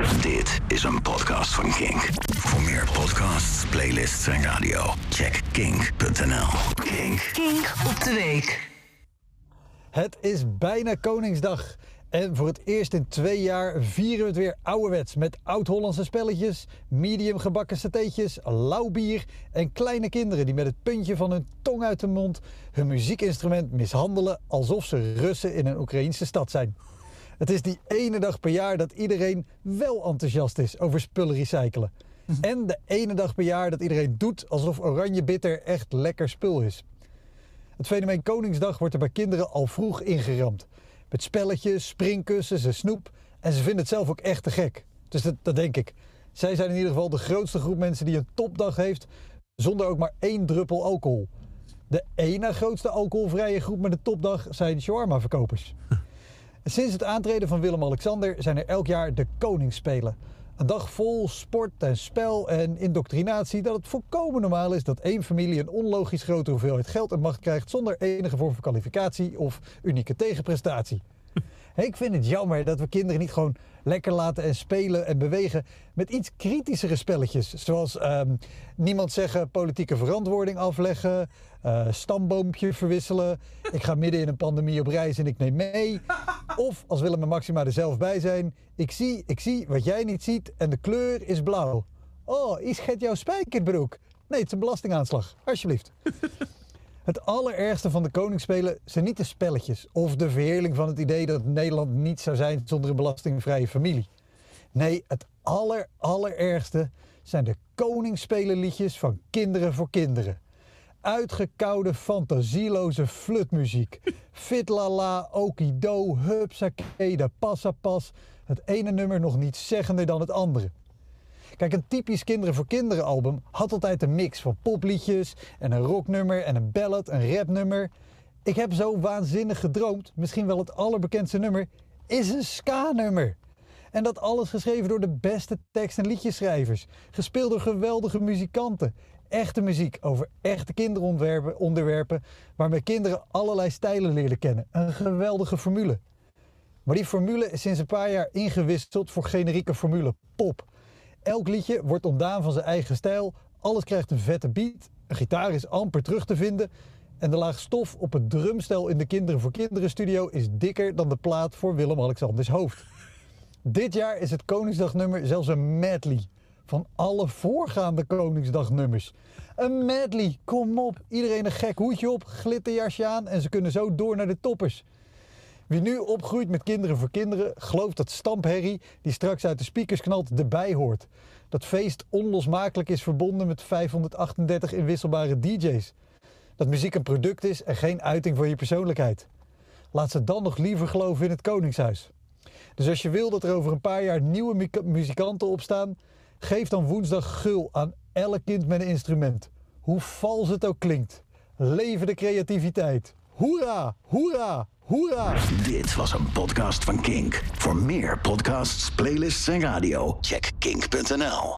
Dit is een podcast van Kink. Voor meer podcasts, playlists en radio, check kink.nl. Kink. Kink op de week. Het is bijna Koningsdag. En voor het eerst in twee jaar vieren we het weer ouderwets met oud-Hollandse spelletjes, medium gebakken satéetjes, lauw bier en kleine kinderen die met het puntje van hun tong uit de mond hun muziekinstrument mishandelen alsof ze Russen in een Oekraïnse stad zijn. Het is die ene dag per jaar dat iedereen wel enthousiast is over spullen recyclen. En de ene dag per jaar dat iedereen doet alsof oranje bitter echt lekker spul is. Het fenomeen Koningsdag wordt er bij kinderen al vroeg ingeramd. Met spelletjes, springkussens en snoep. En ze vinden het zelf ook echt te gek. Dus dat, dat denk ik. Zij zijn in ieder geval de grootste groep mensen die een topdag heeft zonder ook maar één druppel alcohol. De ene grootste alcoholvrije groep met een topdag zijn shawarma-verkopers. Sinds het aantreden van Willem-Alexander zijn er elk jaar de Koningsspelen. Een dag vol sport en spel en indoctrinatie dat het volkomen normaal is dat één familie een onlogisch grote hoeveelheid geld en macht krijgt zonder enige vorm van kwalificatie of unieke tegenprestatie. Ik vind het jammer dat we kinderen niet gewoon lekker laten en spelen en bewegen met iets kritischere spelletjes. Zoals ehm, niemand zeggen, politieke verantwoording afleggen, uh, stamboompje verwisselen. Ik ga midden in een pandemie op reis en ik neem mee. Of als Willem en Maxima er zelf bij zijn, ik zie, ik zie wat jij niet ziet en de kleur is blauw. Oh, is het jouw spijkerbroek? Nee, het is een belastingaanslag. Alsjeblieft. Het allerergste van de koningsspelen zijn niet de spelletjes of de verheerling van het idee dat Nederland niet zou zijn zonder een belastingvrije familie. Nee, het aller, allerergste zijn de koningsspelenliedjes van kinderen voor kinderen. Uitgekoude, fantasieloze flutmuziek. Fitlala, okido, hupsakee, de passapas. Het ene nummer nog niet zeggender dan het andere. Kijk, een typisch Kinderen voor Kinderen album had altijd een mix van popliedjes en een rocknummer en een ballad, een rapnummer. Ik heb zo waanzinnig gedroomd, misschien wel het allerbekendste nummer, is een ska-nummer. En dat alles geschreven door de beste tekst- en liedjeschrijvers. Gespeeld door geweldige muzikanten. Echte muziek over echte kinderonderwerpen waarmee kinderen allerlei stijlen leren kennen. Een geweldige formule. Maar die formule is sinds een paar jaar ingewisseld voor generieke formule pop. Elk liedje wordt ontdaan van zijn eigen stijl. Alles krijgt een vette beat. Een gitaar is amper terug te vinden. En de laag stof op het drumstel in de Kinderen voor Kinderen studio is dikker dan de plaat voor Willem-Alexanders hoofd. Dit jaar is het Koningsdagnummer zelfs een medley van alle voorgaande Koningsdagnummers. Een medley, kom op. Iedereen een gek hoedje op, glitterjasje aan en ze kunnen zo door naar de toppers. Wie nu opgroeit met kinderen voor kinderen, gelooft dat stampherrie die straks uit de speakers knalt erbij hoort. Dat feest onlosmakelijk is verbonden met 538 inwisselbare DJ's. Dat muziek een product is en geen uiting van je persoonlijkheid. Laat ze dan nog liever geloven in het Koningshuis. Dus als je wil dat er over een paar jaar nieuwe muzikanten opstaan, geef dan woensdag gul aan elk kind met een instrument. Hoe vals het ook klinkt. Leven de creativiteit. Hoera, hoera, hoera. Dit was een podcast van Kink. Voor meer podcasts, playlists en radio, check kink.nl.